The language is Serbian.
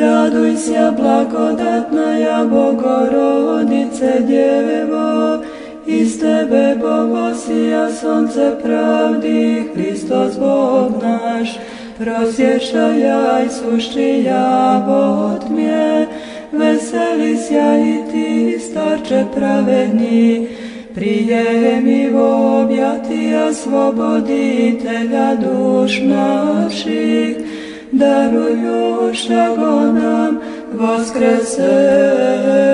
Raduj se, blagodatna ja, Bogorodice, djevo, iz tebe bogosija, sonce pravdi, Hristos Bog naš, prosješajaj ja, Bog mje, veseli se i ti, starče pravedni, prije mi svobodite svoboditelja duš naših. даруючого нам воскресення.